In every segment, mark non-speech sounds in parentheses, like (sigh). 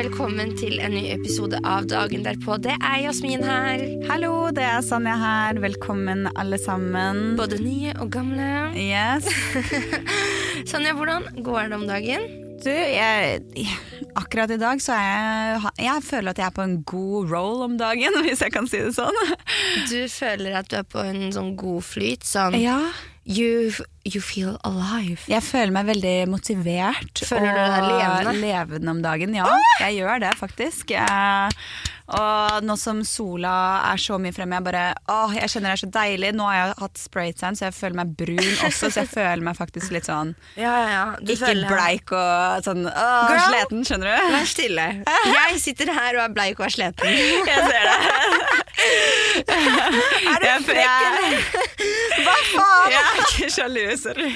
Velkommen til en ny episode av Dagen derpå. Det er Jasmin her. Hallo, det er Sanja her. Velkommen alle sammen. Både nye og gamle. Yes. (laughs) Sanja, hvordan går det om dagen? Du, jeg, akkurat i dag så er jeg Jeg føler at jeg er på en god roll om dagen, (laughs) hvis jeg kan si det sånn. Du føler at du er på en sånn god flyt? Sånn Ja. you, you feel alive. Jeg føler meg veldig motivert Føler deg levende? levende om dagen. Ja, jeg gjør det faktisk. Jeg, og nå som sola er så mye fremme, jeg bare Åh, jeg kjenner det er så deilig. Nå har jeg hatt spraytan, så jeg føler meg brun også, så jeg føler meg faktisk litt sånn (laughs) Ja, ja, ja. Ikke bleik og sånn åh, Girl. sliten, skjønner du? Vær stille. (laughs) Jeg sitter her og er bleik og er sliten. (laughs) Jeg ser det. Er du frekk, eller? Hva faen? Jeg er ikke sjalu, sorry.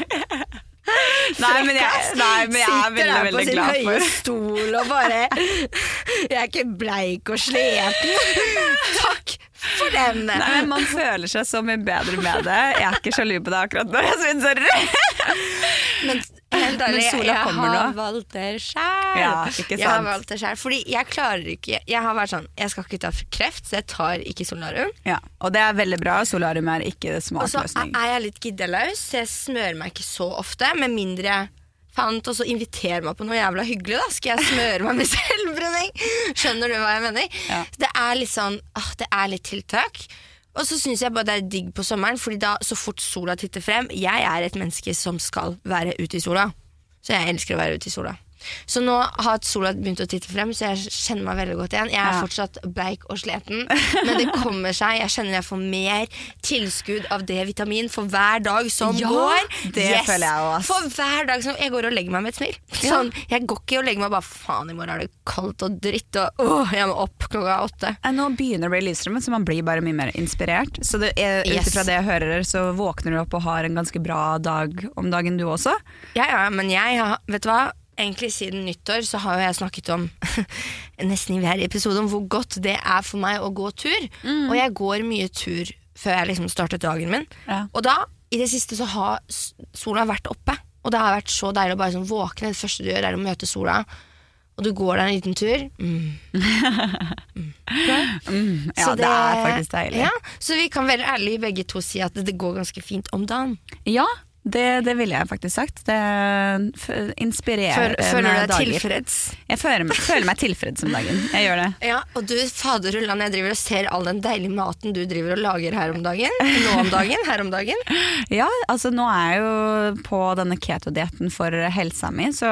Nei, men jeg, nei, men jeg er veldig, veldig Sitter der på sin høye stol og bare Jeg er ikke bleik og sliten. Takk for den. Nei, men Man føler seg så mye bedre med det. Jeg er ikke sjalu på det akkurat nå. Jeg synes, sorry. Men helt ærlig, jeg har valgt det sjæl. Ja, Jeg har valgt det selv, Fordi jeg klarer ikke Jeg har vært sånn Jeg skal ikke ta kreft, så jeg tar ikke solarium. Ja, og det er veldig bra. Solarium er ikke smart løsning. Og så løsning. er jeg litt giddelaus, så jeg smører meg ikke så ofte. Med mindre jeg fant og så inviterer meg på noe jævla hyggelig, da skal jeg smøre meg med (laughs) selvbrenning. Skjønner du hva jeg mener? Ja. Det er litt sånn åh, Det er litt tiltak. Og så syns jeg bare det er digg på sommeren, Fordi da så fort sola titter frem Jeg er et menneske som skal være ute i sola. Så jeg elsker å være ute i sola. Så nå har sola begynt å titte frem, så jeg kjenner meg veldig godt igjen. Jeg er Ja. fortsatt bleik og sliten, men det kommer seg. Jeg kjenner jeg får mer tilskudd av D-vitamin for hver dag som Ja, går. det føler jeg også. For hver dag som Jeg går og legger meg med et smil. Sånn, jeg går ikke og legger meg bare faen, i morgen er det kaldt og dritt, og åh, jeg må opp klokka åtte. Nå begynner det å bli lysstrømmen, så man blir bare mye mer inspirert. Så ut Yes. ifra det jeg hører, så våkner du opp og har en ganske bra dag om dagen du også. Ja, ja, men jeg har Vet du hva? Egentlig siden nyttår så har jo jeg snakket om (laughs) Nesten i hver episode om hvor godt det er for meg å gå tur. Mm. Og jeg går mye tur før jeg liksom startet dagen min. Ja. Og da, i det siste, så har sola vært oppe. Og det har vært så deilig å bare sånn våkne. Det første du gjør, er å møte sola. Og du går deg en liten tur. Mm. (laughs) Mm, ja, det, det, er faktisk deilig. Ja, så vi kan veldig ærlig begge to si at det, det går ganske fint om dagen. Ja, det, det ville jeg faktisk sagt. Det inspirerer f- inspirerende Føl, føler du deg dager. tilfreds? Jeg føler, føler meg tilfreds om dagen. Jeg gjør det. Ja, og du fader ullan, jeg driver og ser all den deilige maten du driver og lager her om dagen. Nå om dagen, her om dagen. (laughs) Ja, altså nå er jeg jo på denne keto-dietten for helsa mi, så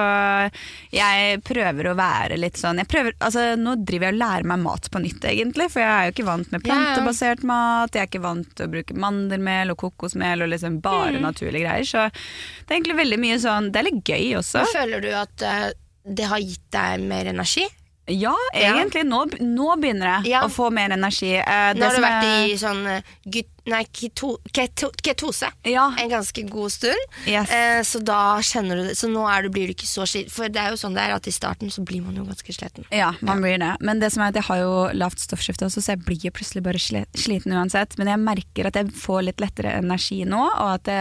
jeg prøver å være litt sånn prøver, altså Nå driver jeg og lærer meg mat på nytt, egentlig, for jeg er jo ikke vant med plantebasert mat. Jeg er ikke vant til å bruke mandelmel og kokosmel og liksom bare Mm. naturlige greier. Så det er egentlig veldig mye sånn Det er litt gøy også. Føler du at eh, det har gitt deg mer energi? Ja, egentlig. Nå, nå begynner jeg Ja. å få mer energi. Eh, Nå har du vært er- i sånn eh, gut, nei, keto, keto, ketose Ja. en ganske god stund. Yes. Eh, så da kjenner du det. Så nå du, blir du ikke så sliten. For det er jo sånn det er at i starten så blir man jo ganske sliten. Ja, man blir det. Men det som er at jeg har jo lavt stoffskifte også, så jeg blir jo plutselig bare sliten uansett. Men jeg merker at jeg får litt lettere energi nå, og at det,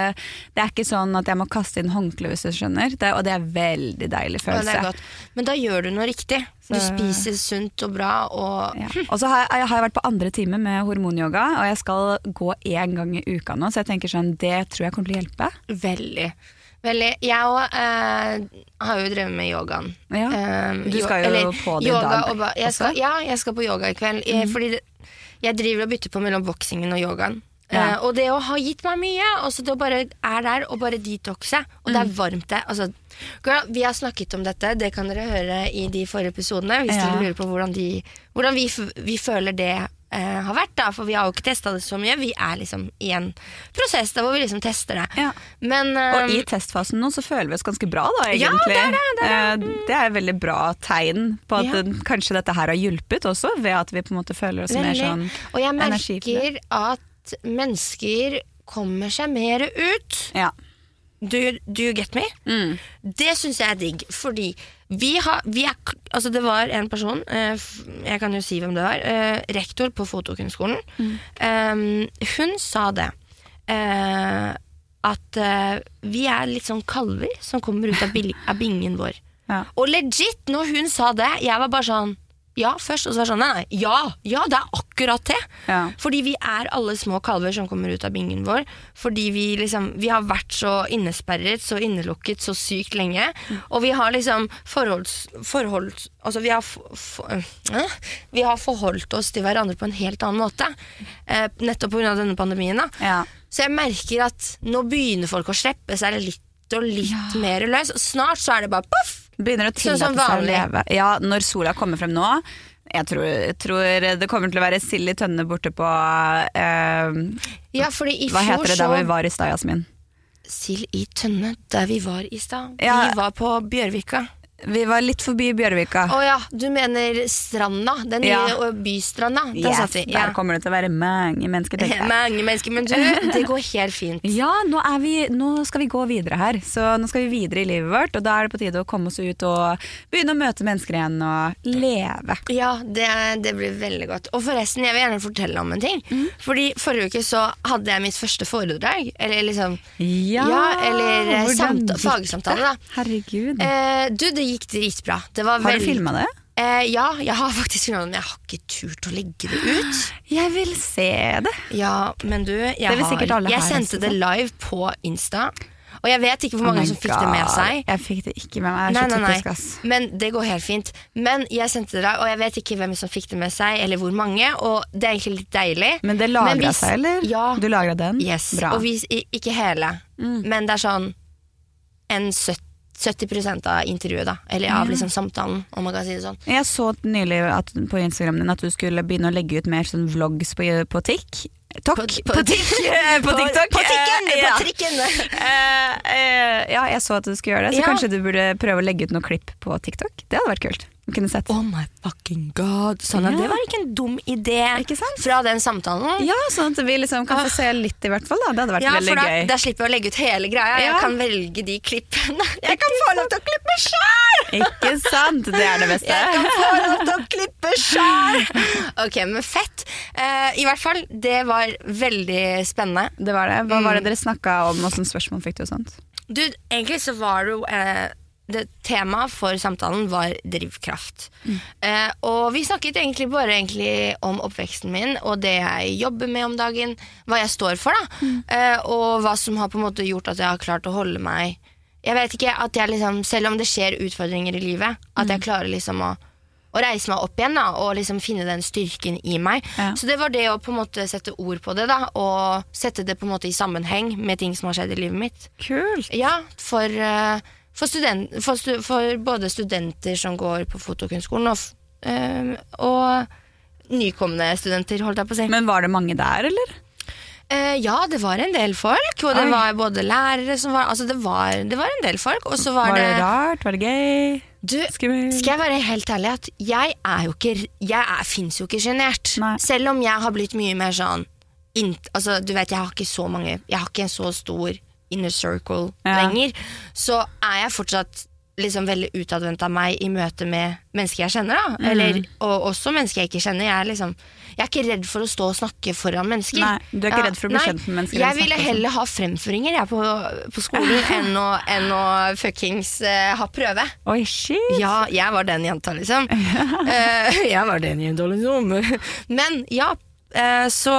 det er ikke sånn at jeg må kaste inn håndkle hvis du skjønner. Det, og det er veldig deilig Ja, det følelse. godt. Men da gjør du noe riktig. Du spiser sunt og bra. Og Ja. Og så har jeg, jeg har vært på andre time med hormonyoga, og jeg skal gå én gang i uka nå, så jeg tenker sånn, det tror jeg kommer til å hjelpe. Veldig. Veldig. Jeg òg eh, har jo drevet med yogaen. Ja. Eh, Du skal jo eller på det i dag og jeg. Mhm. skal, Ja, jeg skal på yoga i kveld. Mm. Fordi jeg driver og bytter på mellom boksingen og yogaen. Ja. Uh, og det å ha gitt meg mye, og så det å bare er der og bare detoxe, og det Mm. er varmt der. Altså, vi har snakket om dette, det kan dere høre i de forrige episodene, hvis Ja. dere lurer på hvordan, de, hvordan vi, vi føler det eh, har vært, da, for vi har jo ikke testa det så mye. Vi er liksom i en prosess da, hvor vi liksom tester det. Ja. Men eh, Og i testfasen nå så føler vi oss ganske bra, da, Ja, egentlig. det er det, det er Eh, det er veldig bra tegn på at Ja. den- kanskje dette her har hjulpet også, ved at vi på en måte føler oss mer Veldig. sånn Og jeg merker at mennesker kommer seg mer ut. Ja. Do you, do you get me? Mm. Det syns jeg er digg, fordi vi har vi er, Altså, det var en person, eh, jeg kan jo si hvem det var, eh, rektor på Fotokunstskolen. Mm. Eh, hun sa det. eh, at eh, vi er litt sånn kalver som kommer ut av, av bingen vår. Ja. Og legit, når hun sa det, jeg var bare sånn Ja, først, og så var det sånn Nei, nei, ja, ja, det er akkurat det. Ja. Fordi vi er alle små kalver som kommer ut av bingen vår. Fordi vi liksom Vi har vært så innesperret, så innelukket, så sykt lenge. Og vi har liksom forholds... forholds altså vi har, f f øh, vi har forholdt oss til hverandre på en helt annen måte. Eh, nettopp pga. denne pandemien. da Ja. Så jeg merker at nå begynner folk å slippe seg litt og litt mer løs. Og snart så er det bare poff! Begynner å Sånn tillate seg å leve. Ja, når sola kommer frem nå jeg tror, jeg tror det kommer til å være sild i tønne borte på eh, Ja, i Hva heter det der vi var i stad, Jasmin? Sild i tønne, der vi var i stad. Ja. Vi var på Bjørvika. Vi var litt forbi Bjørvika. Å ja, du mener stranda. Den Ja. nye bystranda. Der Yes, satt vi. Ja. Der kommer det til å være mange mennesker. (laughs) Mange mennesker, men du, det går helt fint. Ja, nå, vi, nå skal vi gå videre her. Så nå skal vi videre i livet vårt, og da er det på tide å komme oss ut og begynne å møte mennesker igjen og leve. Ja, det, det blir veldig godt. Og forresten, jeg vil gjerne fortelle om en ting. Fordi forrige uke så hadde jeg mitt første foredrag. Eller liksom Ja, eller eh, gikk fagsamtale, da. Herregud. Eh, du, det gikk dritbra. Det var har du filma det? Eh, ja, jeg har faktisk filma det, men jeg har ikke turt å legge det ut. (gasps) Jeg vil se det. Ja, men du, jeg, har, jeg sendte det live på Insta. Og jeg vet ikke hvor mange Oh som fikk det med seg. Jeg fikk det ikke med meg. Nei, nei, nei. typisk. Men det går helt fint. Men jeg sendte det, og jeg vet ikke hvem som fikk det med seg, eller hvor mange. Og det er egentlig litt deilig. Men det lagra seg, eller? Ja. Du lagra den? Yes. Bra. Og hvis, ikke hele, Mm. men det er sånn en 70, 70% av intervjuet, da. Eller av liksom samtalen, om man kan si det sånn. Jeg så nylig at, på Instagram din at du skulle begynne å legge ut mer sånn vlogs på, på TikK. Tok? På- På, på- TikK! (laughs) (laughs) På TikTok! På tikken! uh, (laughs) ja. På trikken! uh, uh, ja, jeg så at du skulle gjøre det, så Ja. kanskje du burde prøve å legge ut noen klipp på TikTok? Det hadde vært kult. Kunne sett. Oh my fucking god. Sånn, at Ja. Det var ikke en dum idé Ikke sant? fra den samtalen. Ja, sånn at vi liksom kan få se litt, i hvert fall. Da. Det hadde vært Ja, veldig da, gøy. da slipper jeg å legge ut hele greia. Ja. Jeg kan velge de klippene. (laughs) Jeg kan få lov til å klippe sjøl! Ikke sant? Det er det beste. Jeg kan få lov til å klippe sjøl! Ok, men fett. Uh, I hvert fall, det var veldig spennende. Det var det. Hva var Mm. det dere snakka om, åssen spørsmål fikk du og sånt? Du, egentlig så var det jo eh, det Temaet for samtalen var drivkraft. Eh, og vi snakket egentlig bare egentlig om oppveksten min og det jeg jobber med om dagen. Hva jeg står for, da. Eh, og hva som har på en måte gjort at jeg har klart å holde meg Jeg vet ikke, at jeg liksom Selv om det skjer utfordringer i livet, at jeg klarer liksom å å reise meg opp igjen da, og liksom finne den styrken i meg. Ja. Så det var det å på en måte sette ord på det, da, og sette det på en måte i sammenheng med ting som har skjedd i livet mitt. Kult. Ja, for, eh, for, student, for, stu, for både studenter som går på fotokunstskolen, og, eh, og nykomne studenter, holdt jeg på å si. Men var det mange der, eller? Eh, ja, det var en del folk, og det Oi. var både lærere som var Altså, det var, det var en del folk, og så var, Var det det rart? Var det gøy? Du, skal jeg være helt ærlig at jeg er jo ikke Jeg fins jo ikke sjenert. Selv om jeg har blitt mye mer sånn in, altså, Du vet, jeg har ikke så mange Jeg har ikke en så stor inner circle Ja. lenger. Så er jeg fortsatt liksom veldig utadvendt av meg i møte med mennesker jeg kjenner. Da. Eller, og også mennesker jeg ikke kjenner. Jeg er, liksom, jeg er ikke redd for å stå og snakke foran mennesker. Nei, du er ikke redd for å bli nei, kjent med mennesker Jeg ville sånn. heller ha fremføringer jeg, på, på skolen (laughs) enn å, enn å fuckings uh, ha prøve. Oi, shit. Ja, jeg var den jenta, liksom. (laughs) uh, (laughs) jeg var den jenta, liksom. Men ja, uh, så,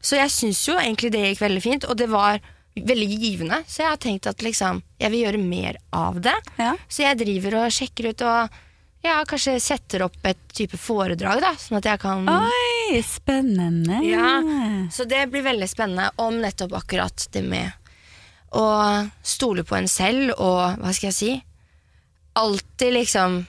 så jeg syns jo egentlig det gikk veldig fint, og det var veldig givende. Så jeg har tenkt at liksom, jeg vil gjøre mer av det. Ja. Så jeg driver og sjekker ut og ja, kanskje setter opp et type foredrag, da, sånn at jeg kan Oi, spennende. Ja, så det blir veldig spennende om nettopp akkurat det med å stole på en selv og, hva skal jeg si, alltid liksom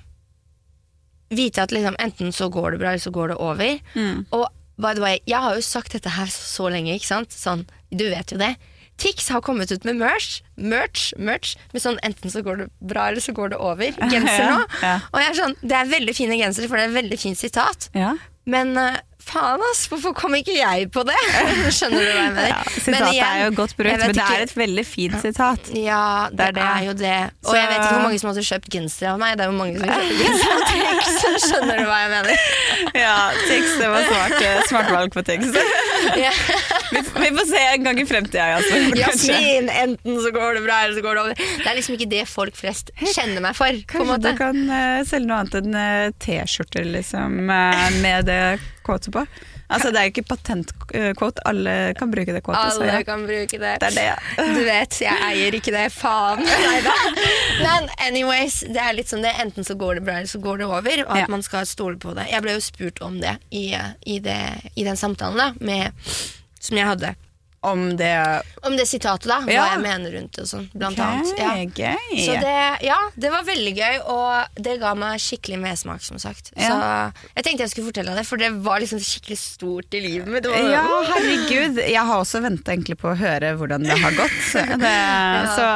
vite at liksom enten så går det bra, eller så går det over. Mm. Og by the way, jeg har jo sagt dette her så, så lenge, ikke sant? Sånn, du vet jo det. Tix har kommet ut med merch, merch, merch med sånn enten så går det bra, eller så går det over. Genser (laughs) nå. Ja, ja. Og jeg er sånn, det er veldig fine gensere, for det er veldig fint sitat. Ja. Men eh, faen, ass, hvorfor kom ikke jeg på det? (laughs) Skjønner du hva jeg mener? Ja, sitatet igjen, er jo godt brukt, men det ikke- er et veldig fint sitat. Ja, det, Det er det. er jo det. Og Så- jeg vet ikke hvor mange som hadde kjøpt genser av meg. Det er jo mange som kjøper genser av Tix. Skjønner du hva jeg mener? (laughs) Ja, Tix, det var smart, eh, smart valg på Tix. (laughs) Ja. Vi, vi får se en gang i fremtida, Jasmin. Jasmin, enten så går det bra, eller så går det over. Det er liksom ikke det folk flest kjenner meg for. på en Kanskje du kan uh, selge noe annet enn uh, T-skjorter liksom, uh, med det quotet på? Altså, det er jo ikke patentquote, alle kan bruke det quotet. Alle ja. kan bruke det. Det er det, ja. (laughs) Du vet, jeg eier ikke det. Faen. (laughs) Neida. Men anyways, det er litt som det. Enten så går det bra, eller så går det over. Og at Ja. man skal stole på det. Jeg ble jo spurt om det i, i, det, i den samtalen da, med, som jeg hadde. Om det Om det sitatet, da. Ja. Hva jeg mener rundt det og sånn. Blant okay, annet. Ja. gøy. Så det, ja, det var veldig gøy, og det ga meg skikkelig mersmak, som sagt. Ja. Så jeg tenkte jeg skulle fortelle deg det, for det var liksom skikkelig stort i livet mitt. Ja, herregud. Jeg har også venta egentlig på å høre hvordan det har gått. (laughs) Det er Så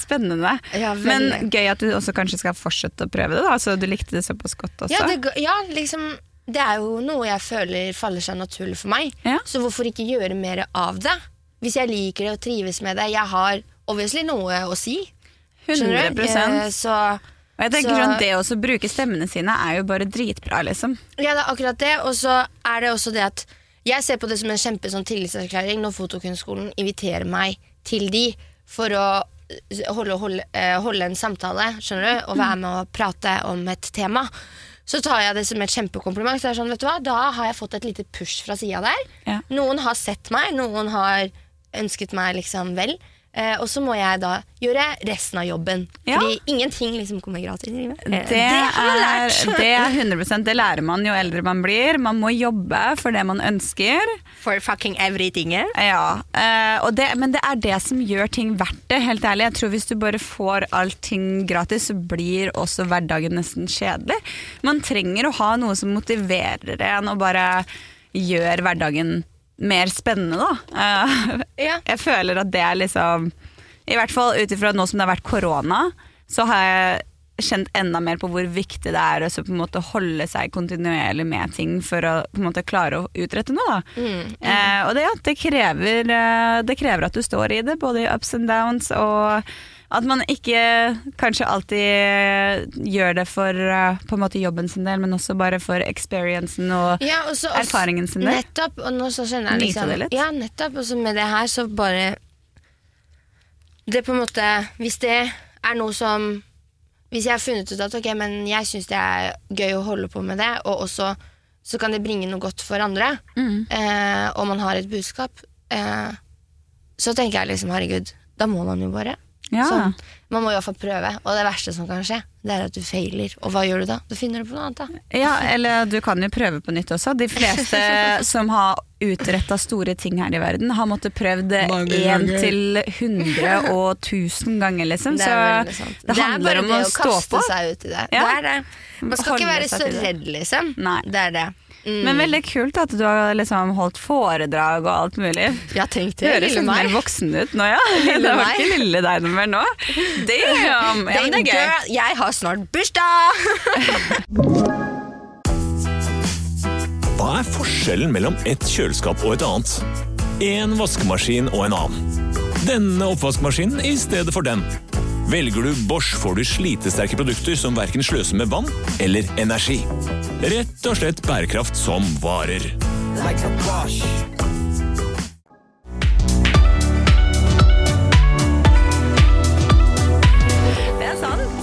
spennende. Men gøy at du også kanskje skal fortsette å prøve det. da Så du likte det såpass godt også. Ja, det, ja, liksom Det er jo noe jeg føler faller seg naturlig for meg. Ja. Så hvorfor ikke gjøre mer av det? Hvis jeg liker det og trives med det. Jeg har obviously noe å si. 100 Eh, Så Og jeg tenker så- sånn, Det å bruke stemmene sine er jo bare dritbra, liksom. Ja, det er akkurat det. Og så er det også det at jeg ser på det som en kjempe sånn tillitserklæring når Fotokunstskolen inviterer meg til de for å eh, holde, holde, eh, holde en samtale, skjønner du, og være med og prate om et tema. Så tar jeg det som et kjempekompliment. Så det er sånn, vet du hva, Da har jeg fått et lite push fra sida der. Ja. Noen har sett meg, noen har ønsket meg liksom vel. Eh, og så må jeg da gjøre resten av jobben. Ja. Fordi ingenting liksom kommer gratis i livet. Eh, Det, er, det er 100% Det lærer man jo eldre man blir. Man må jobbe for det man ønsker. For fucking everything. eh? Ja, eh, det, Men det er det som gjør ting verdt det. helt ærlig. Jeg tror Hvis du bare får allting gratis, så blir også hverdagen nesten kjedelig. Man trenger å ha noe som motiverer en, og bare gjør hverdagen mer spennende, da. Eh, Ja. Jeg føler at det er liksom I hvert fall ut ifra nå som det har vært korona, så har jeg kjent enda mer på hvor viktig det er å på en måte holde seg kontinuerlig med ting for å på en måte klare å utrette noe. Da. Eh, og det, ja, det, krever, eh, det krever at du står i det, både i ups and downs, og at man ikke kanskje alltid gjør det for eh, på en måte jobben sin del, men også bare for experiencen og Ja, også, erfaringen sin del. Nettopp, og nå så skjønner jeg liksom det litt. Ja, nettopp, og så med det her så bare Det på en måte Hvis det er noe som Hvis jeg har funnet ut at ok, men jeg syns det er gøy å holde på med det, og også så kan det bringe noe godt for andre, Mm. eh, og man har et budskap, eh, så tenker jeg liksom herregud, da må man jo bare. Ja. Sånn, man må i hvert fall prøve, og det verste som kan skje, det er at du feiler. Og hva gjør du da? Da finner du på noe annet, da. Ja, eller du kan jo prøve på nytt også. De fleste (laughs) som har utretta store ting her i verden, har måttet prøvd det én til hundre og tusen ganger, liksom. Det Så det, det handler er om bare å det å kaste seg ut i det. Ja. Det er det. Man skal ikke være så redd, liksom. Nei. Det er det. Mm. Men veldig kult at du har liksom holdt foredrag og alt mulig. Jeg tenkte det. høres litt mer voksen ut nå, ja. Lille Det var ikke lille deg noe mer nå. Damn! Ja, det er gøy. girl, jeg har snart bursdag! (laughs) Hva er forskjellen mellom et kjøleskap og et annet? En vaskemaskin og en annen. Denne oppvaskmaskinen i stedet for den. Velger du Bosch, får du slitesterke produkter som verken sløser med vann eller energi. Rett og slett bærekraft som varer. Det er sant.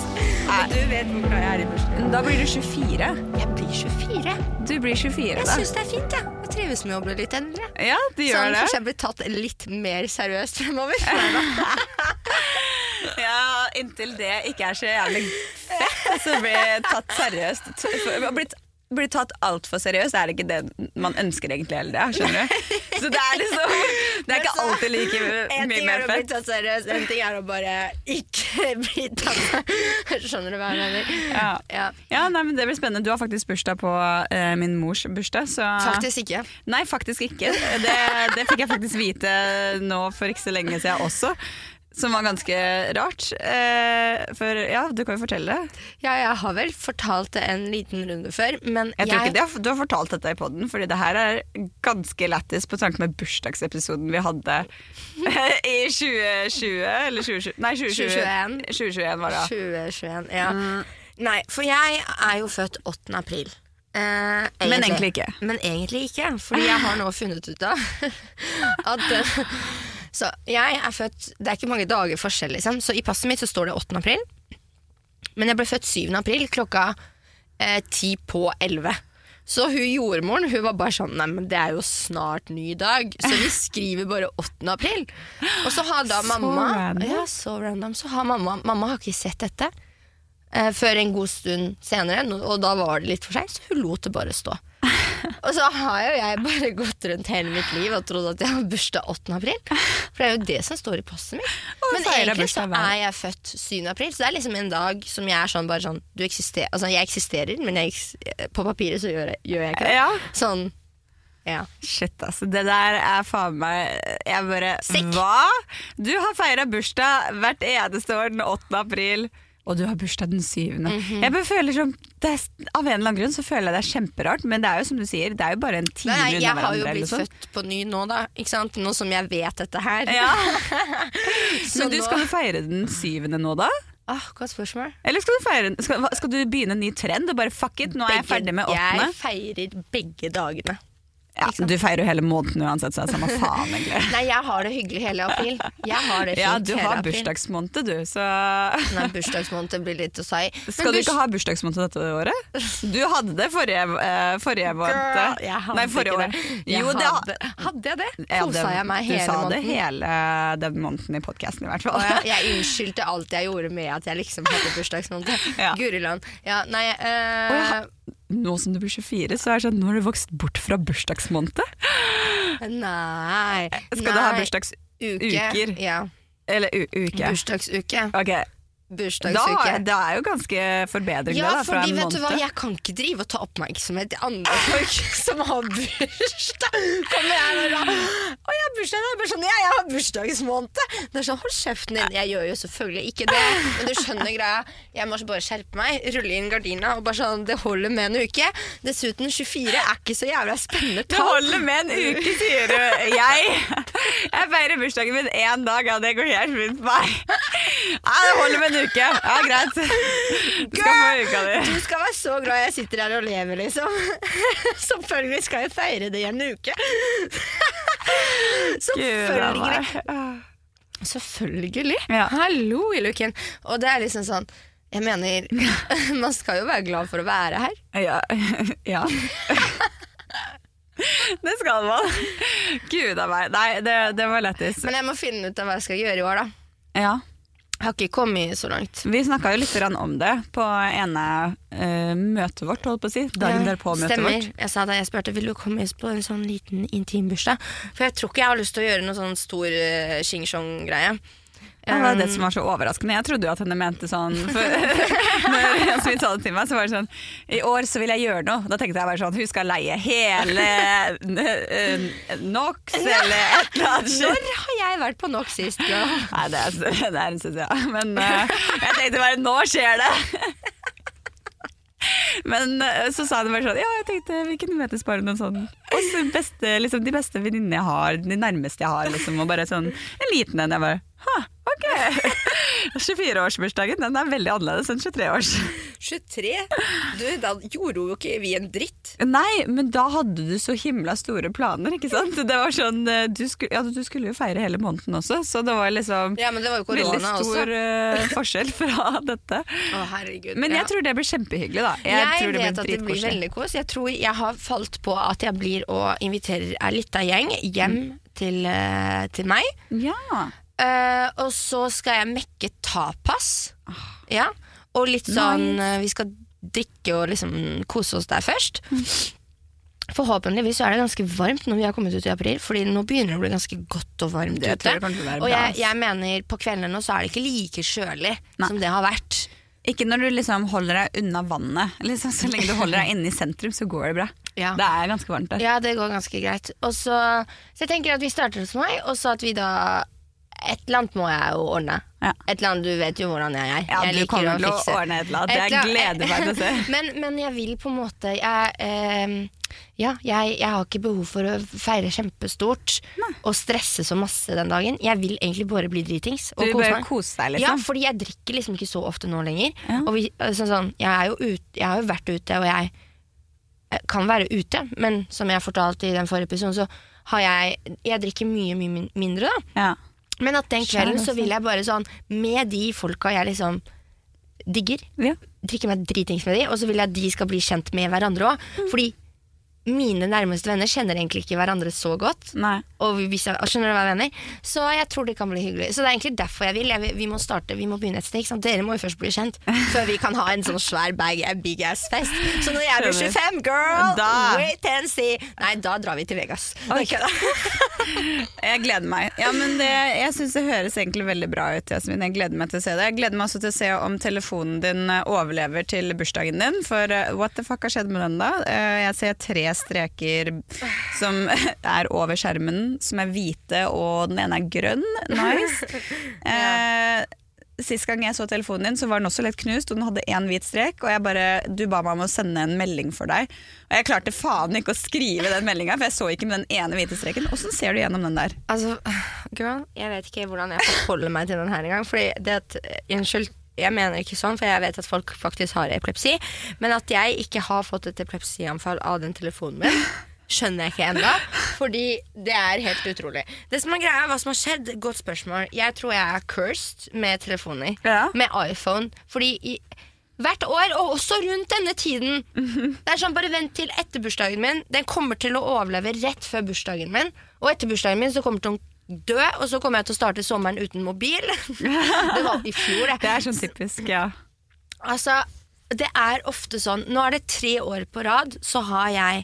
Du vet hvor jeg er i bursdag. Da blir du 24. Jeg blir 24. Du blir 24 Jeg syns det er fint, jeg. Jeg trives med å bli litt eldre. Ja, du Sånn, så det. Kanskje jeg blir tatt litt mer seriøst fremover. (laughs) (laughs) Ja, inntil det ikke er så jævlig fett, så blir tatt seriøst. Blitt, blir tatt altfor seriøst er det ikke det man ønsker egentlig heller. Skjønner du? Så det er liksom Det er ikke alltid like mye mer fett. En ting er å bli tatt seriøst, en ting er å bare ikke (laughs) bli tatt (laughs) Skjønner du hva jeg mener? Ja. Ja. Ja, nei, men Det blir spennende. Du har faktisk bursdag på uh, min mors bursdag. Så Faktisk ikke. Nei, faktisk ikke. Det, det fikk jeg faktisk vite nå for ikke så lenge siden også. Som var ganske rart. Eh, for ja, du kan jo fortelle. det. Ja, jeg har vel fortalt det en liten runde før, men Jeg tror ikke det. du har fortalt dette i poden, Fordi det her er ganske lættis på tanke med bursdagsepisoden vi hadde i 2020. Eller 2020, nei, 2021. 2021 var det. 2021, ja. Nei, for jeg er jo født 8. april. Eh, Men egentlig ikke. Men egentlig ikke, fordi jeg har nå funnet ut av (laughs) at eh, Så jeg er født Det er ikke mange dager forskjell, liksom. Så i passet mitt så står det 8. april. Men jeg ble født 7. april klokka eh, 10 på 11. Så hun jordmoren hun var bare sånn Nei, men det er jo snart ny dag, så vi skriver bare 8. april. Og så har da Så mamma random. Ja, så random. Så har mamma Mamma har ikke sett dette eh, før en god stund senere, og da var det litt for seint, så hun lot det bare stå. (laughs) Og så har jo jeg bare gått rundt hele mitt liv og trodd at jeg har bursdag 8. april. For det er jo det som står i passet mitt. Men egentlig så er jeg født 7. april, så det er liksom en dag som jeg er sånn bare sånn du eksister, Altså jeg eksisterer, men jeg, på papiret så gjør jeg, gjør jeg ikke det. Ja. Sånn ja. Shit, altså. Det der er faen meg Jeg bare Sick. Hva?! Du har feira bursdag hvert eneste år den 8. april. Og du har bursdag den syvende. Mm -hmm. Jeg føler som er, Av en eller annen grunn så føler jeg det er kjemperart, men det er jo som du sier, det er jo bare en time Nei, jeg har jo blitt sånn. født på ny nå, da. Ikke sant? Nå som jeg vet dette her. Ja. (laughs) Så Men du, skal du feire den syvende nå, da? Ah, Godt spørsmål. Eller skal du, feire, skal, skal du begynne en ny trend og bare fuck it, nå er jeg ferdig med åttende? Jeg feirer begge dagene. Ja, du feirer jo hele måneden uansett, så det er samme faen, egentlig. (laughs) Nei, jeg har det hyggelig hele april. Jeg har det fint Ja, du har bursdagsmåned, du, så Nei, bursdagsmåned blir litt å si. Skal du ikke ha bursdagsmåned dette året? Du hadde det forrige, uh, forrige måned. Jeg hadde Nei, forrige ikke år. det. Jo, det hadde, hadde jeg det? Kosa jeg meg hele måneden? Du sa det hele den måneden i podkasten, i hvert fall. Ja, jeg, unnskyldte alt jeg gjorde med at jeg liksom hadde bursdagsmåned. (laughs) Ja. Guriland. Ja, nei ja. Nå som du blir 24, så er det sånn, nå har du vokst bort fra bursdagsmåned. Nei. Skal du ha bursdagsuker? Uke. Ja. Eller uke? Bursdagsuke. Ok, Bursdagsuke. da, det er jo ganske forbedring Ja, da, fra fordi en vet du hva, jeg kan ikke drive og ta oppmerksomhet til andre folk (laughs) som har bursdag. Kommer jeg og da Å, jeg har bursdag, er sånn, ja, jeg har bursdagsmåned. Det er sånn, hold kjeften din. Jeg gjør jo selvfølgelig ikke det, men du skjønner greia. Jeg må bare skjerpe meg, rulle inn gardina og bare sånn, det holder med en uke. Dessuten, 24 er ikke så jævla spennende Det holder med en uke, sier du. Jeg, jeg feirer bursdagen min én dag, ja, det går helt fint for meg. Ja, det holder med en uke. Ja, greit. Du skal få uka di. Du skal være så glad jeg sitter her og lever, liksom. (laughs) Selvfølgelig skal jeg feire det i en uke. (laughs) Selvfølgelig. Selvfølgelig. Ja. Hallo i luken. Og det er liksom sånn Jeg mener, (laughs) man skal jo være glad for å være her. Ja. ja. Det skal man. Gud a meg. Nei, det, det var lættis. Men jeg må finne ut av hva jeg skal gjøre i år, da. Ja. Jeg har ikke kommet så langt. Vi snakka jo litt om det på ene uh, møtet vårt, holdt på å si. Dagen Ja, derpå-møtet Stemmer. vårt. Jeg sa da jeg spurte vil du komme på en sånn liten intimbursdag. For jeg tror ikke jeg har lyst til å gjøre noe sånn stor uh, shing-shong-greie. Det var det som var så overraskende. Jeg trodde jo at henne mente sånn for, (laughs) Når Jasmin sa det til meg, så var det sånn I år så vil jeg gjøre noe. Da tenkte jeg bare sånn Hun skal leie hele eh, NOx eller et eller annet. Når har jeg vært på NOx sist? Da? Nei, det er, (laughs) det er en stund siden. Men uh, jeg tenkte bare nå skjer det! (laughs) Men eh, så sa hun bare sånn Ja, jeg tenkte vi kunne møtes bare noen sånn oss beste, liksom, De beste venninnene jeg har, de nærmeste jeg har, liksom. Og bare sånn en liten en. Jeg bare Ha, ok. (laughs) 24-årsbursdagen den er veldig annerledes enn 23-års. 23? Du, da gjorde jo ikke vi en dritt. Nei, men da hadde du så himla store planer, ikke sant? Det var sånn, eh, du skulle, ja, du skulle jo feire hele måneden også, så det var liksom Ja, men det var jo veldig stor eh, forskjell fra (laughs) dette. Å, herregud. Men jeg ja. tror det blir kjempehyggelig, da. Jeg, Jeg, tror det vet blir at det blir veldig kos. Jeg tror jeg har falt på at jeg blir og inviterer ei lita gjeng hjem til, eh, til meg. Ja. Eh, og så skal jeg mekke tapas. Ja. og litt sånn uh, Vi skal drikke og liksom kose oss der først. Forhåpentligvis så er det ganske varmt når vi har kommet ut i april, Fordi nå begynner det å bli ganske godt og varmt det ute. Og jeg, jeg mener på kveldene nå så er det ikke like kjølig som det har vært. Ikke når du liksom holder deg unna vannet. Liksom, så lenge du holder deg inne i sentrum, så går det bra. Ja. Det er ganske varmt der. Ja, det går ganske greit. Og så, så jeg tenker at vi starter hos meg, og så at vi da Et eller annet må jeg jo ordne. Ja. Et eller annet, Du vet jo hvordan jeg er. Ja, jeg du kommer til å fikse. ordne et eller annet. Et Jeg gleder meg til å se. (laughs) men, men jeg vil på en måte Jeg, eh, ja, jeg, jeg har ikke behov for å feire kjempestort og stresse så masse den dagen. Jeg vil egentlig bare bli dritings. Du vil kose bare meg. kose deg, Ja, liksom. fordi jeg drikker liksom ikke så ofte nå lenger. Ja. Vi, sånn, sånn, jeg, ut, jeg har jo vært ute, og jeg eh, kan være ute, men som jeg fortalte i den forrige episoden, så har jeg Jeg drikker mye, mye mindre, da. Ja. Men at den kvelden så vil jeg bare sånn, med de folka jeg liksom digger, Ja. drikke meg dritings med de, og så vil jeg at de skal bli kjent med hverandre òg. Mm. Fordi mine nærmeste venner kjenner egentlig ikke hverandre så godt. Nei. Og hvis jeg, skjønner du hva jeg mener? Så jeg tror det kan bli hyggelig. Så det er egentlig derfor jeg vil. Jeg, vil- vi må starte, vi må begynne et sted. Dere må jo først bli kjent, før vi kan ha en sånn svær bag, big ass fest. Så når jeg blir 25, girl, Da- wait and see. Nei, da drar vi til Vegas. Okay. (laughs) Jeg gleder meg. Ja, men det, jeg syns det høres egentlig veldig bra ut, Jasmin. Jeg gleder meg til å se det. Jeg gleder meg også til å se om telefonen din eh, overlever til bursdagen din. For eh, what the fuck har skjedd med den, da? Eh, Jeg ser tre streker som er over skjermen, som er hvite, og den ene er grønn. Nice. (laughs) Eh, Sist gang jeg så telefonen din, så var den også litt knust, og den hadde én hvit strek. Og jeg bare, du ba meg om å sende en melding for deg. Og jeg klarte faen ikke å skrive den meldinga, for jeg så ikke med den ene hvite streken. Åssen ser du gjennom den der? Altså, girl, jeg vet ikke hvordan jeg forholder meg til den her engang. Fordi det at, unnskyld, jeg mener ikke sånn, for jeg vet at folk faktisk har epilepsi. Men at jeg ikke har fått et epilepsianfall av den telefonen min, (laughs) skjønner jeg ikke ennå. Fordi det er helt utrolig. Det som er greia, hva som har skjedd, godt spørsmål. Jeg tror jeg er cursed med telefoner. Ja. Med iPhone. Fordi i, hvert år, og også rundt denne tiden. Det er sånn, Bare vent til etter bursdagen min. Den kommer til å overleve rett før bursdagen min. Og etter bursdagen min så kommer den dø, og så kommer jeg til å starte sommeren uten mobil. (laughs) det var i fjor, det. Det er sånn typisk, ja. Altså, det er ofte sånn Nå er det tre år på rad, så har jeg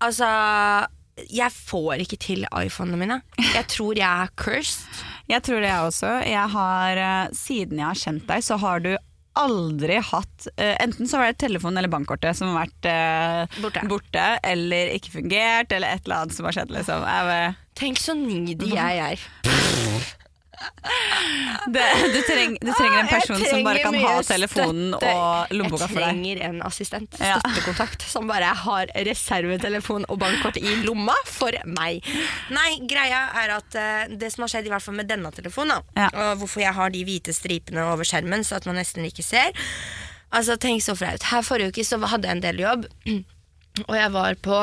Altså Jeg får ikke til iPhonene mine. Jeg tror jeg er cursed. Jeg tror det jeg også. Jeg har, eh, siden jeg har kjent deg, så har du aldri hatt uh, Enten så var det telefonen eller bankkortet som har vært uh, Borte. eller ikke fungert, eller et eller annet som har skjedd, liksom. Tenk så needy jeg er. (laughs) (laughs) det, du, treng, du trenger en person person som bare kan ha telefonen støtte. og lommeboka for deg. Jeg trenger en assistent, Ja. støttekontakt, som bare har reservetelefon og bankkort i lomma for meg. Nei, greia er at uh, det som har skjedd i hvert fall med denne telefonen, da, Ja. og hvorfor jeg har de hvite stripene over skjermen så at man nesten ikke ser Altså, tenk så flaut. Her forrige uke så hadde jeg en del jobb. (clears throat) Og jeg var på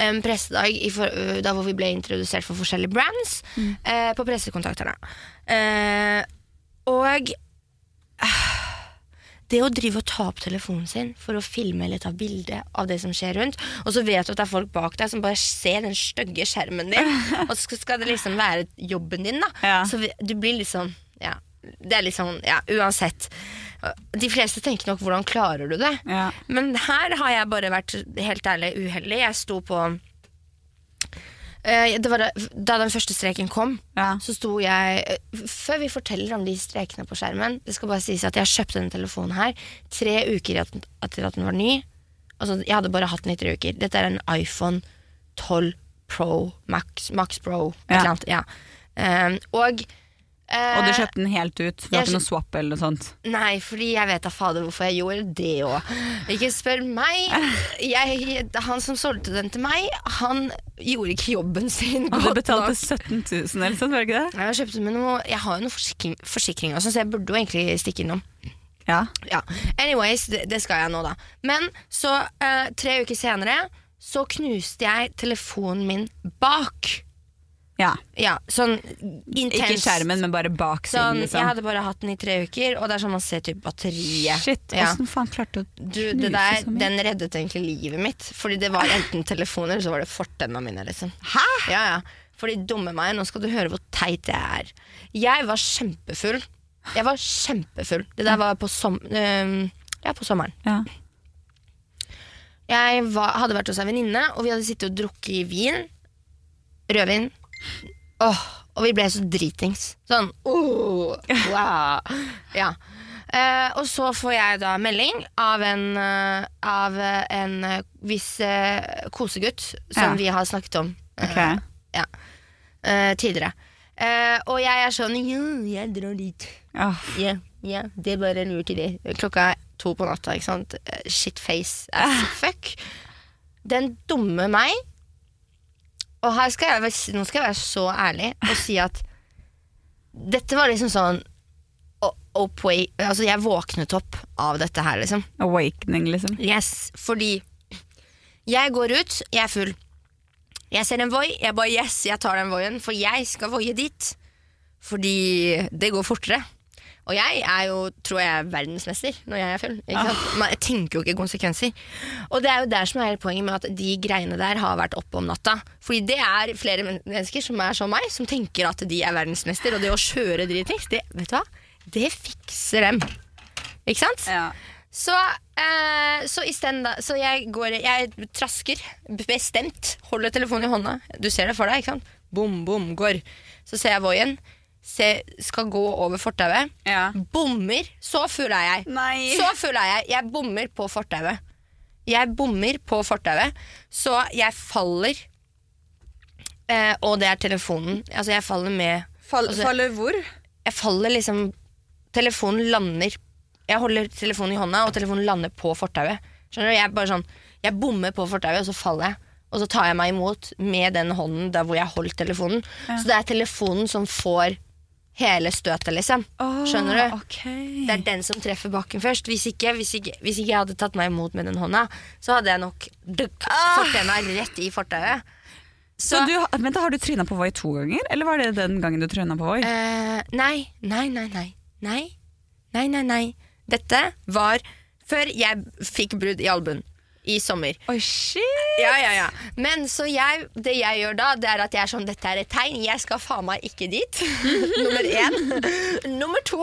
en pressedag i for, da hvor vi ble introdusert for forskjellige brands. Eh, på pressekontakterne. Eh, og det å drive og ta opp telefonen sin for å filme eller ta bilde av det som skjer rundt, og så vet du at det er folk bak deg som bare ser den stygge skjermen din, (laughs) og så skal det liksom være jobben din, da. Ja. Så du blir liksom Ja. Det er liksom Ja, uansett. De fleste tenker nok 'hvordan klarer du det'? Ja. Men her har jeg bare vært helt ærlig uheldig. Jeg sto på Eh, det var da, da den første streken kom, Ja. så sto jeg eh, Før vi forteller om de strekene på skjermen Det skal bare sies at jeg kjøpte denne telefonen her tre uker etter at den var ny. Altså, jeg hadde bare hatt den i tre uker. Dette er en iPhone 12 Pro Max, Max Pro. Et Ja. eller annet. Ja. Eh, og Og du kjøpte den helt ut? Du har ikke noe swap eller noe sånt? Nei, fordi jeg vet da fader hvorfor jeg gjorde det òg. Ikke spør meg. Jeg, han som solgte den til meg, han gjorde ikke jobben sin Og du godt betalte nok. 17 000 eller sånt, var det ikke det? Jeg, kjøpte med noe, jeg har jo noen forsikring, forsikringer, så jeg burde jo egentlig stikke innom. Ja. Ja, Anyways, det, det skal jeg nå, da. Men så, eh, tre uker senere, så knuste jeg telefonen min bak. Ja. Ja, sånn intens. Ikke skjermen, men bare baksiden, Sånn, liksom. Jeg hadde bare hatt den i tre uker, og det er sånn man ser typ batteriet. Shit, Ja. faen klarte du å Du, knuse det der, så mye? den reddet egentlig livet mitt. Fordi det var enten telefoner, eller så var det fortenna mine. Liksom. Hæ?! Ja, ja. Fordi dumme meg, nå skal du høre hvor teit jeg er. Jeg var kjempefull Jeg var kjempefull. Det der var på, som, øh, ja, på sommeren. Ja. Jeg var, hadde vært hos ei venninne, og vi hadde sittet og drukket vin. Rødvin. Åh, og vi ble så dritings. Sånn oh, wow. Ja. Eh, og så får jeg da melding av en, eh, av en eh, viss eh, kosegutt som Ja. vi har snakket om eh, Ok. ja, eh, tidligere. Eh, og jeg er sånn Ja, jeg drar dit. Åh, Ja, ja, det er bare en lurt idé. Klokka er to på natta, ikke sant. Eh, Shitface as (laughs) fuck. Den dumme meg Og her skal jeg, nå skal jeg være så ærlig og si at dette var liksom sånn opway- Altså, jeg våknet opp av dette her, liksom. awakening, liksom. Yes, fordi jeg går ut, jeg er full. Jeg ser en Voi, jeg bare yes, jeg tar den Voien, for jeg skal voie dit. Fordi det går fortere. Og jeg er jo, tror jeg, verdensmester når jeg er full. Sant? Man, tenker jo ikke konsekvenser. Og det er jo der som er hele poenget med at de greiene der har vært oppe om natta. Fordi det er flere mennesker som er som meg, som tenker at de er verdensmester, og det å kjøre dritings, det, vet du hva? det fikser dem. Ikke sant? Ja. Så, eh, så, i da, så jeg går Jeg trasker bestemt. Holder telefonen i hånda. Du ser det for deg, ikke sant? Bom, bom, går. Så ser jeg Voien. Se, skal gå over fortauet. Ja. Bommer. Så full er jeg. Nei. Så full er jeg. Jeg bommer på fortauet. Jeg bommer på fortauet, så jeg faller. Eh, og det er telefonen. Altså, jeg faller med Altså- faller hvor? jeg faller liksom Telefonen lander Jeg holder telefonen i hånda, og telefonen lander på fortauet. Skjønner du? Jeg bare sånn Jeg bommer på fortauet, og så faller jeg. Og så tar jeg meg imot med den hånden der hvor jeg holdt telefonen. Så det er telefonen som får hele støtet, liksom. Skjønner du? Okay. Det er den som treffer bakken først. Hvis ikke, hvis, ikke, hvis ikke jeg hadde tatt meg imot med den hånda, så hadde jeg nok duk, fortenna rett i fortauet. Så du, men da har du tryna på Voi to ganger, eller var det den gangen du tryna på Voi? Uh, nei, nei, nei, nei. Nei, nei, nei. nei. Dette var før jeg fikk brudd i albuen i sommer. Oi, shit! Ja, ja, ja. Men så jeg, det jeg gjør da, det er at jeg er sånn Dette er et tegn. Jeg skal faen meg ikke dit. (laughs) Nummer én. Nummer to.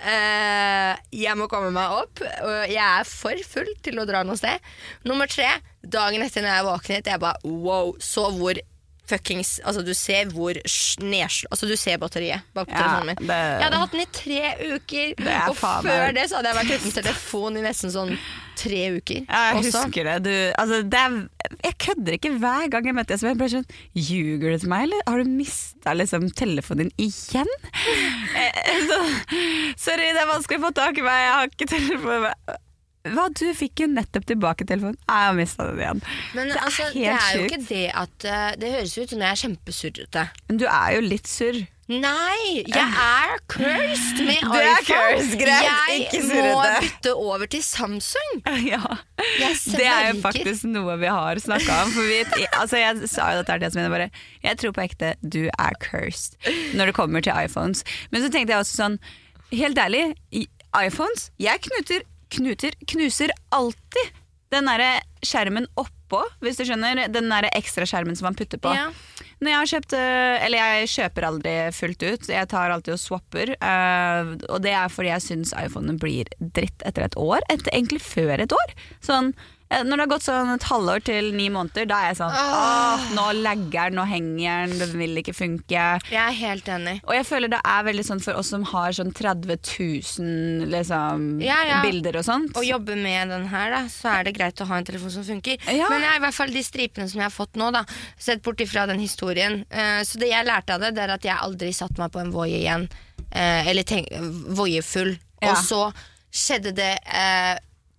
Uh, jeg må komme meg opp. Og jeg er for full til å dra noe sted. Nummer tre. Dagen etter når jeg våknet, jeg bare wow. Så hvor fuckings Altså, du ser hvor sj- Altså, du ser batteriet bak på Ja, telefonen min. det- Jeg hadde hatt den i tre uker. er Og før det så hadde jeg vært uten telefon i nesten sånn tre uker. Ja, jeg også. husker det. Du, altså, det er, jeg kødder ikke hver gang jeg møter bare sånn, Ljuger du til meg, eller har du mista liksom, telefonen din igjen? (laughs) Eh, så, sorry, det er vanskelig å få tak i meg, jeg har ikke telefon. Hva, du fikk jo nettopp tilbake telefonen. Jeg har mista den igjen. Men det er altså, det helt er jo sjukt. ikke det at eh, Det høres ut som jeg er kjempesurrete. Men du er jo litt surr. Nei, jeg er cursed med Du er cursed, greit, jeg ikke må bytte over til Samsung. (laughs) Ja. Det er jo faktisk noe vi har snakka om. For vi, altså jeg sa jo dette til jeg bare Jeg tror på ekte, du er cursed når det kommer til iPhones. Men så tenkte jeg også sånn, helt ærlig, iPhones Jeg knuter, knuter, knuser alltid den derre skjermen oppå, hvis du skjønner. Den der ekstra skjermen som man putter på. Ja. Når jeg har kjøpt øh, Eller jeg kjøper aldri fullt ut, jeg tar alltid og swapper. øh, og det er fordi jeg syns iPhonene blir dritt etter et år. Et, egentlig før et år. Sånn, eh, når det har gått sånn et halvår til ni måneder, da er jeg sånn Åh, nå legger den, nå henger den, den vil ikke funke. Jeg er helt enig. Og jeg føler det er veldig sånn for oss som har sånn 30 000 liksom, Ja, ja. bilder og sånt. Å jobbe med den her, da, så er det greit å ha en telefon som funker. Ja. Men jeg, i hvert fall de stripene som jeg har fått nå, da, sett bort ifra den historien eh, Så det jeg lærte av det, det er at jeg aldri satte meg på en Voi igjen. eh, eller Voiefull. Og så skjedde det eh,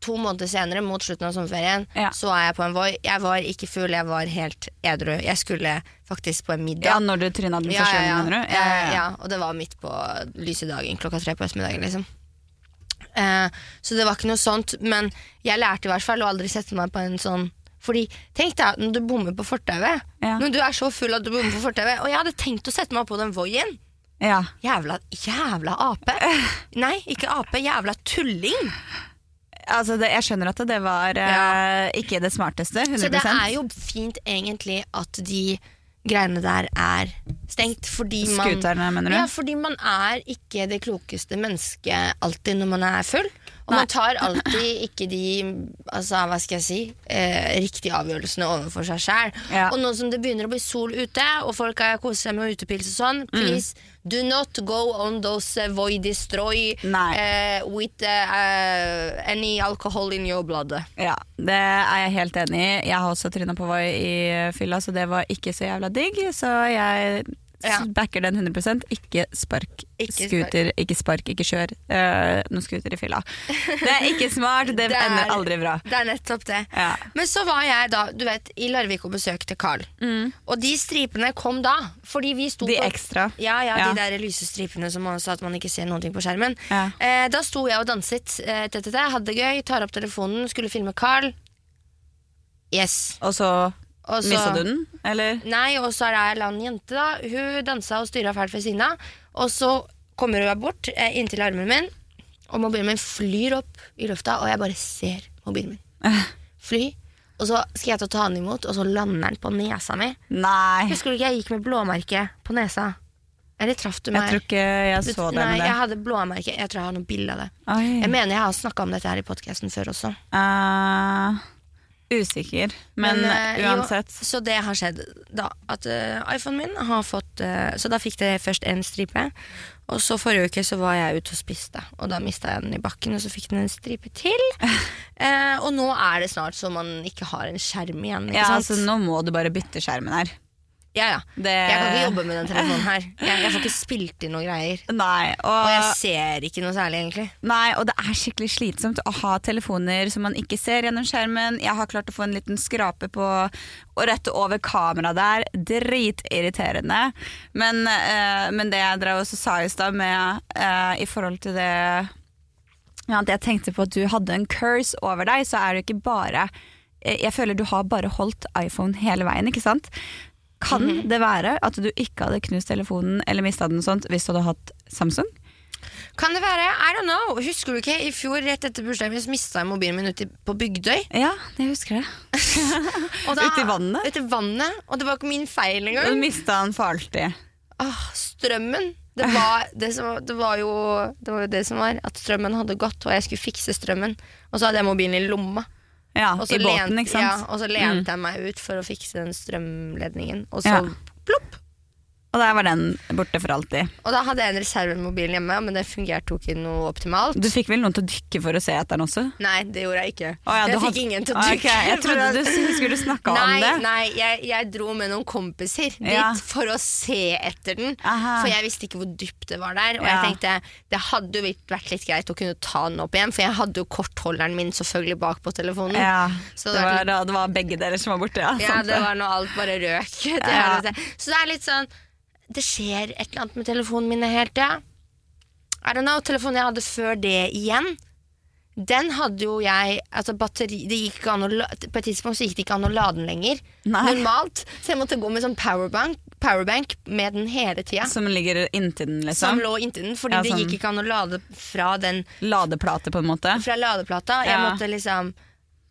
to måneder senere, mot slutten av sommerferien, Ja. så er jeg på en Voi. Jeg var ikke full, jeg var helt edru. Jeg skulle faktisk på en middag. ja, når du tryna den første ja, mener du? Ja, og det var midt på lyse dagen, klokka tre på ettermiddagen. Liksom. Eh, så det var ikke noe sånt, men jeg lærte i hvert fall å aldri sette meg på en sånn fordi, tenk deg, når du bommer på fortauet Ja. Når du er så full at du bommer på fortauet Og jeg hadde tenkt å sette meg på den voien Ja. Jævla, jævla ape (laughs) Nei, ikke ape, jævla tulling Altså, det, jeg skjønner at det var eh, ikke det smarteste. 100 Så det er jo fint egentlig at de greiene der er stengt fordi man Skuterne, mener du? Ja, fordi man er ikke det klokeste mennesket alltid når man er full. Og Nei. man tar alltid ikke de altså, hva skal jeg si, eh, riktige avgjørelsene overfor seg sjæl. Ja. Og nå som det begynner å bli sol ute, og folk er koser seg med utepils og sånn, Mm. please do not go on those uh, void destroy eh, with uh, uh, any alcohol in your blood. Ja, det er jeg helt enig i. Jeg har også tryna på Voi i fylla, så det var ikke så jævla digg. Så jeg Ja. backer den 100% Ikke spark Ikke scooter, ikke spark, ikke kjør uh, noen scooter i fylla. Det er ikke smart, det, (laughs) Det er- ender aldri bra. Det er nettopp det. Ja. Men så var jeg da du vet, i Larvik og besøkte Carl. Og de stripene kom da. Fordi vi sto Mm. De på- ekstra. Ja, ja, Ja. de der lyse stripene som også at man ikke ser noen ting på skjermen. Ja. Eh, da sto jeg og danset. Eh, TTT, hadde det gøy, tar opp telefonen, skulle filme Carl. Yes. Og så Og så- mista du den, eller? Nei, og så er det ei eller annen jente, da. Hun dansa og styra fælt ved siden av. Og så kommer hun bort eh, inntil armen min, og mobilen min flyr opp i lufta, og jeg bare ser mobilen min. (laughs) Fly. Og så skal jeg til å ta den imot, og så lander den på nesa mi. Nei, Husker du ikke jeg gikk med blåmerke på nesa? Eller traff du meg? jeg tror ikke jeg så det Nei, jeg hadde blåmerke. Jeg tror jeg har noen bilder av det. Oi. Jeg mener jeg har snakka om dette her i podkasten før også. Eh, usikker, men, men uh, uansett. så det har skjedd da. At uh, iPhonen min har fått uh, Så da fikk det først en stripe. Og så forrige uke så var jeg ute og spiste, og da mista jeg den i bakken. Og så fikk den en stripe til. (laughs) Og nå er det snart så man ikke har en skjerm igjen. Ja, sant? altså, nå må du bare bytte skjermen her. Ja, ja. Det... Jeg kan ikke jobbe med den telefonen her. (laughs) Jeg, jeg får ikke spilt inn noen greier. Nei, Og jeg ser ikke noe særlig, egentlig. Nei, og det er skikkelig slitsomt å ha telefoner som man ikke ser gjennom skjermen. Jeg har klart å få en liten skrape på å rette over kameraet der. Dritirriterende. Men, eh, men det jeg drev også sa i stad med eh, i forhold til det ja, at jeg tenkte på at du hadde en curse over deg, så er det ikke bare eh, Jeg føler du har bare holdt iPhone hele veien, ikke sant? Kan det være at du ikke hadde knust telefonen eller mista den sånt hvis du hadde hatt Samsung? Kan det være? I don't know. Husker du ikke? I fjor rett etter bursdagen min så mista jeg mobilen min ute på Bygdøy. Ja, jeg (laughs) husker det. Ute i vannet? Ute i vannet, Og det var ikke min feil Du engang. mista den for alltid. Åh, strømmen. Det var, (laughs) det, som, det, var jo, det var jo det som var. At strømmen hadde gått, og jeg skulle fikse strømmen. Og så hadde jeg mobilen i lomma. Ja, Og så I båten, lent- ikke sant? Ja, og så lente jeg meg ut for å fikse den strømledningen. Og så plopp! Og der var den borte for alltid. Og da hadde jeg en reservemobil hjemme, men det fungerte jo ikke noe optimalt. Du fikk vel noen til å dykke for å se etter den også? Nei, det gjorde jeg ikke. Å ja, jeg fikk ingen til å Ah, dykke. Okay, Jeg trodde du skulle snakke om (laughs) det. Nei, jeg, jeg dro med noen kompiser dit Ja. for å se etter den. Aha. For jeg visste ikke hvor dypt det var der. Og Ja. jeg tenkte det hadde jo vært litt greit å kunne ta den opp igjen, for jeg hadde jo kortholderen min selvfølgelig bak på telefonen. Ja, Så det det var det var begge deler som var borte. Ja, Ja, det var når alt bare røk. (laughs) til Ja. Så det er litt sånn Det skjer et eller annet med telefonen min hele tida. I don't know, Telefonen jeg hadde før det igjen, den hadde jo jeg Altså batteri det gikk ikke an å, På et tidspunkt så gikk det ikke an å lade den lenger. Nei. Normalt. Så jeg måtte gå med sånn powerbank, powerbank med den hele tida. Som ligger inntil den, Som liksom. lå inntil den, fordi Ja, det sånn. gikk ikke an å lade fra den Ladeplate, på en måte. fra ladeplata. Jeg måtte liksom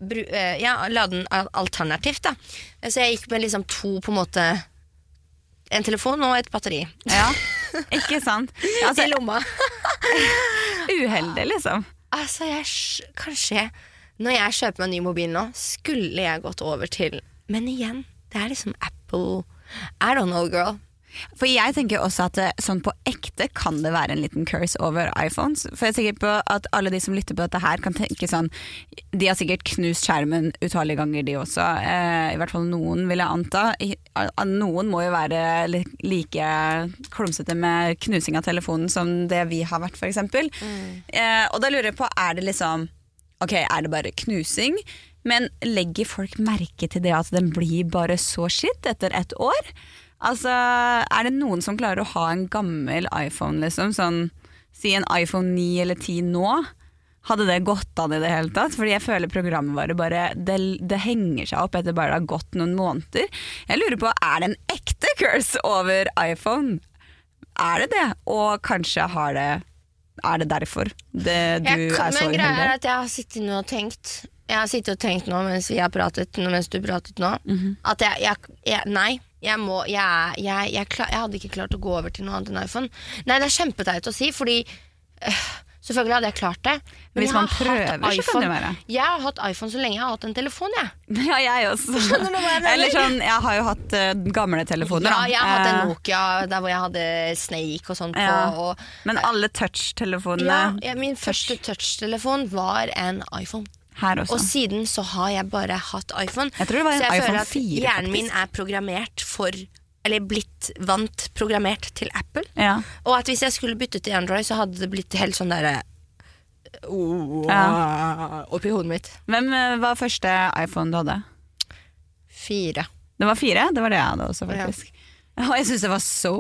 bru, eh, ja, lade den alternativt. da Så jeg gikk med liksom to på en måte En telefon og et batteri Ja, (laughs) ikke sant? Altså, i lomma. (laughs) uheldig, liksom. Altså, jeg Kanskje når jeg kjøper meg en ny mobil nå, skulle jeg gått over til Men igjen, det er liksom Apple I don't know, girl. For jeg tenker også at sånn på ekte kan det være en liten curse over iPhones. For jeg er sikker på at alle de som lytter på dette her kan tenke sånn De har sikkert knust skjermen utallige ganger, de også. Eh, I hvert fall noen, vil jeg anta. Noen må jo være like klumsete med knusing av telefonen som det vi har vært, f.eks. Eh, og da lurer jeg på, er det liksom Ok, er det bare knusing? Men legger folk merke til det at den blir bare så skitt etter et år? Altså, er det noen som klarer å ha en gammel iPhone, liksom? Sånn, si en iPhone 9 eller 10 nå? Hadde det gått an i det hele tatt? Fordi jeg føler programvare bare det, det henger seg opp etter bare det har gått noen måneder. Jeg lurer på, er det en ekte curse over iPhone? Er det det? Og kanskje har det Er det derfor det, du Jeg kan- er så men greia er at jeg har sittet nå og tenkt Jeg har sittet og tenkt nå mens vi har pratet mens du pratet nå Mhm. At jeg, jeg, jeg Nei, Jeg, må, jeg, jeg, jeg, klar, jeg hadde ikke klart å gå over til noe annet enn iPhone. Nei, det er kjempeteit å si, fordi øh, Selvfølgelig hadde jeg klart det. Men Hvis man prøver, så kan det være. Jeg har hatt iPhone så lenge jeg har hatt en telefon, jeg. (laughs) Ja, jeg også. Eller sånn, jeg har jo hatt uh, gamle telefoner. Ja, jeg har hatt en Eh, Nokia der hvor jeg hadde Snake og sånt på. Ja. Og, Men alle touch-telefonene ja, ja, min første touch-telefon var en iPhone. Her også. Og siden så har jeg bare hatt iPhone. Jeg tror det var en så jeg iPhone føler at 4 hjernen min er programmert for Eller blitt vant programmert til Apple. Ja. Og at hvis jeg skulle byttet til Android, så hadde det blitt helt sånn derre oh, Oppi hodet mitt. Hvem eh, var første iPhone du hadde? Fire. Det var fire? Det var det jeg hadde også, Ja. faktisk. Og jeg syns det var så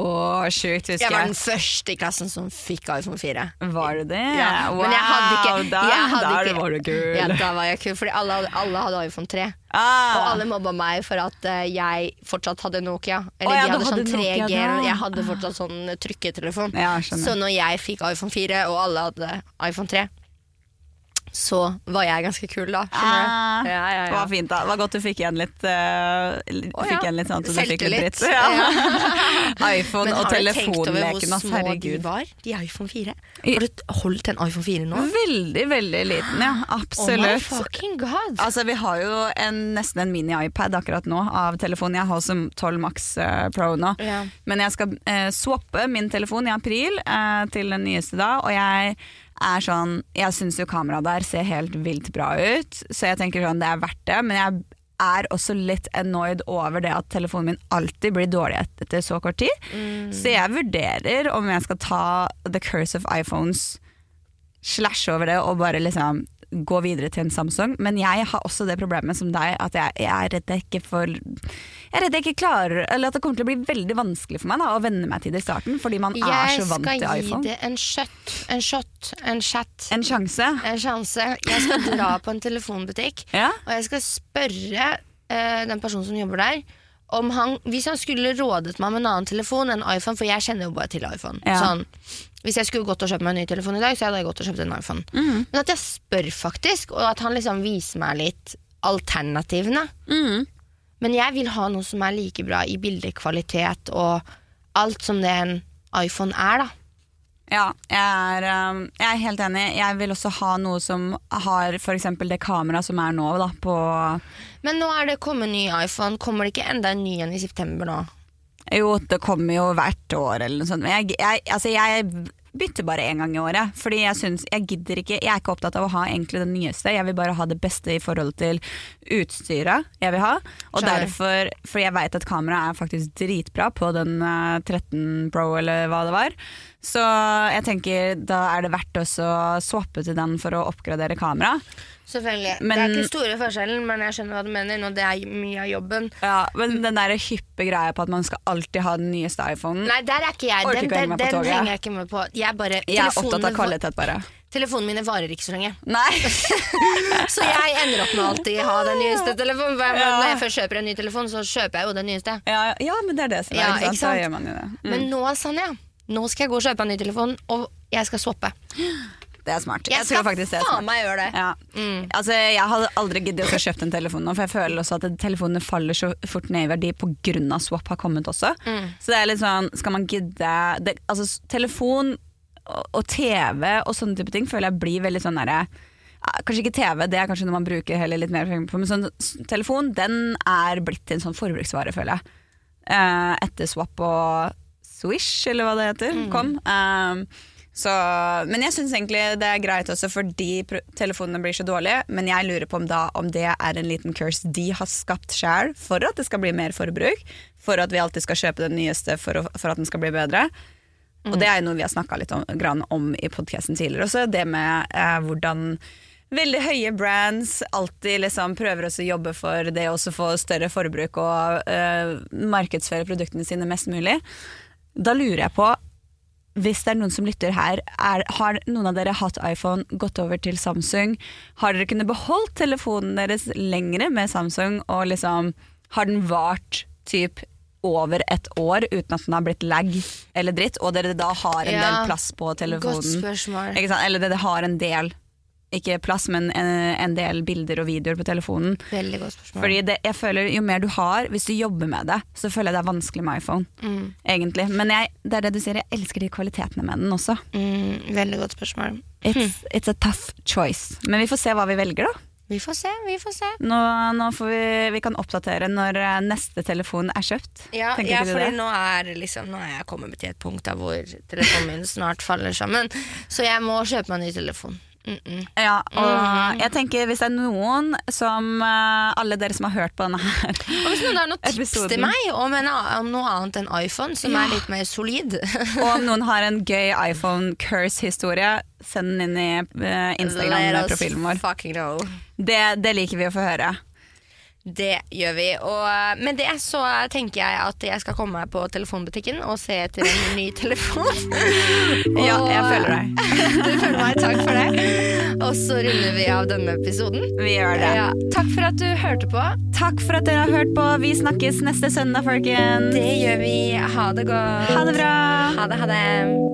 sjukt, Jeg var den første i klassen som fikk iPhone 4. Var du det? Ja, Wow, ikke da, der ikke, var du kul. Ja, da var jeg kul, fordi alle, alle hadde iPhone 3. Ah. Og alle mobba meg for at eh, jeg fortsatt hadde Nokia. Eller oh, ja, de hadde, hadde sånn 3G, og jeg hadde fortsatt sånn trykketelefon. Ja, så når jeg fikk iPhone 4, og alle hadde iPhone 3, så var jeg ganske kul da. Ah, Ja, ja, Det var fint, da. Det var godt du fikk igjen litt uh, oh, Fikk igjen litt sånn at du fikk litt dritt. Ja. (laughs) iPhone Men og telefonleken, ass. Herregud. var, de iPhone 4? Har du holdt en iPhone 4 nå? Veldig, veldig liten, ja. Absolutt. Oh my fucking god! Altså, Vi har jo en, nesten en mini-iPad akkurat nå av telefonen. Jeg har også 12 Max uh, Pro nå. Ja. Men jeg skal uh, swappe min telefon i april til den nyeste da, og jeg er sånn Jeg syns jo kameraet der ser helt vilt bra ut, så jeg tenker sånn det er verdt det. Men jeg er også litt annoyed over det at telefonen min alltid blir dårlig etter så kort tid. Så jeg vurderer om jeg skal ta the curse of iPhones slash over det og bare liksom gå videre til en Samsung. Men jeg har også det problemet som deg, at jeg, jeg er redd jeg ikke får Jeg er redd jeg ikke klarer Eller at det kommer til å bli veldig vanskelig for meg da, å venne meg til det i starten, fordi man er så vant til iPhone. Jeg skal gi det en shot, en shot, en chat, En sjanse. en sjanse. Jeg skal dra på en telefonbutikk, (laughs) Ja. og jeg skal spørre uh, den personen som jobber der, om han, hvis han skulle rådet meg med en annen telefon enn iPhone, for jeg kjenner jo bare til iPhone. Ja. Sånn, hvis jeg skulle gått og kjøpt meg en ny telefon i dag, så hadde jeg gått og kjøpt en iPhone. Mm. Men at jeg spør faktisk, og at han liksom viser meg litt alternativene. Mhm. Men jeg vil ha noe som er like bra i bildekvalitet og alt som det en iPhone er, da. Ja, jeg er, um, jeg er helt enig. Jeg vil også ha noe som har f.eks. det kameraet som er nå, da, på Men nå er det kommet ny iPhone. Kommer det ikke enda en ny en i september nå? Jo, det kommer jo hvert år eller noe sånt. Men jeg, jeg, altså jeg bytter bare én gang i året. Fordi jeg syns Jeg gidder ikke Jeg er ikke opptatt av å ha egentlig det nyeste. Jeg vil bare ha det beste i forhold til utstyret jeg vil ha. Og Skjønner. derfor For jeg veit at kameraet er faktisk dritbra på den eh, 13 Pro eller hva det var. Så jeg tenker da er det verdt også å swappe til den for å oppgradere kameraet. Selvfølgelig. Men- det er ikke store forskjellen, men jeg skjønner hva du mener. Nå det er mye av jobben. Ja, men den der hyppe greia på at man skal alltid ha den nyeste iPhonen Nei, der er ikke jeg. Den, ikke den, den henger jeg ikke med på. Jeg bare, Jeg er opptatt av kvalitet, bare. Telefonene mine varer ikke så lenge. Nei! (laughs) Så jeg ender opp med å alltid ha den nyeste telefonen. Ja. Når jeg først kjøper en ny telefon, så kjøper jeg jo den nyeste. Ja, ja, men det er det som er, Ja, ikke sant? Da gjør man jo det. Mm. Men nå, Sanja, nå skal jeg gå og kjøpe en ny telefon, og jeg skal swappe. Det er smart. Jeg, Jeg, tror faktisk det er smart. meg gjøre det. Ja. Mm. Altså, jeg hadde aldri giddet å kjøpe en telefon nå, for jeg føler også at telefonene faller så fort ned i verdi pga. swap har kommet også. Mm. Så det er litt sånn, skal man gidde det, Altså, telefon og, og TV og sånne type ting føler jeg blir veldig sånn derre Kanskje ikke TV, det er kanskje noe man bruker heller litt mer penger på, men sånn telefon den er blitt en sånn forbruksvare, føler jeg. Eh, etter swap og Swish, eller hva det heter, Mm. kom. Um, så, men jeg syns egentlig det er greit også fordi telefonene blir så dårlige. Men jeg lurer på om, da, om det er en liten curse de har skapt sjøl for at det skal bli mer forbruk. For at vi alltid skal kjøpe den nyeste for, å, for at den skal bli bedre. Og det er jo noe vi har snakka litt om, grann om i podkasten tidligere også. Det med eh, hvordan veldig høye brands alltid liksom prøver å jobbe for det å få større forbruk og eh, markedsføre produktene sine mest mulig. Da lurer jeg på hvis det er noen som lytter her, er, har noen av dere hatt iPhone, gått over til Samsung? Har dere kunnet beholdt telefonen deres lengre med Samsung, og liksom har den vart typ over et år uten at den har blitt lag eller dritt, og dere da har en Ja, del plass på telefonen? Godt spørsmål. Eller dere har en del ikke plass, men en, en del bilder og videoer på telefonen. Veldig godt spørsmål. Fordi det, jeg føler Jo mer du har, hvis du jobber med det, så føler jeg det er vanskelig med iPhone. Mm. Egentlig. Men jeg, det er det du sier, jeg elsker de kvalitetene med den også. mm, veldig godt spørsmål. It's, it's a tough choice. Men vi får se hva vi velger, da. Vi får se, vi får se. Nå, nå får vi, vi kan oppdatere når eh, neste telefon er kjøpt. Ja, ja fordi nå er, liksom, nå er jeg kommet til et punkt der hvor telefonen min snart faller sammen. Så jeg må kjøpe meg en ny telefon. Mm -mm. Ja, og Mhm. jeg tenker hvis det er noen som eh, Alle dere som har hørt på denne her Og hvis noen har noen tips Episoden. til meg om, en, om noe annet enn iPhone, som Ja. er litt mer solid (laughs) Og om noen har en gøy iPhone curse-historie, send den inn i eh, Instagram-profilen vår. Det, det liker vi å få høre. Det gjør vi. Og eh, med det så tenker jeg at jeg skal komme meg på telefonbutikken og se etter en ny (laughs) telefon. Ja, jeg føler deg. (laughs) du føler meg, takk for det. Og så runder vi av denne episoden. Vi gjør det. Ja, takk for at du hørte på. Takk for at dere har hørt på. Vi snakkes neste søndag, folkens. Det gjør vi. Ha det godt. Ha det bra. Ha det, ha det.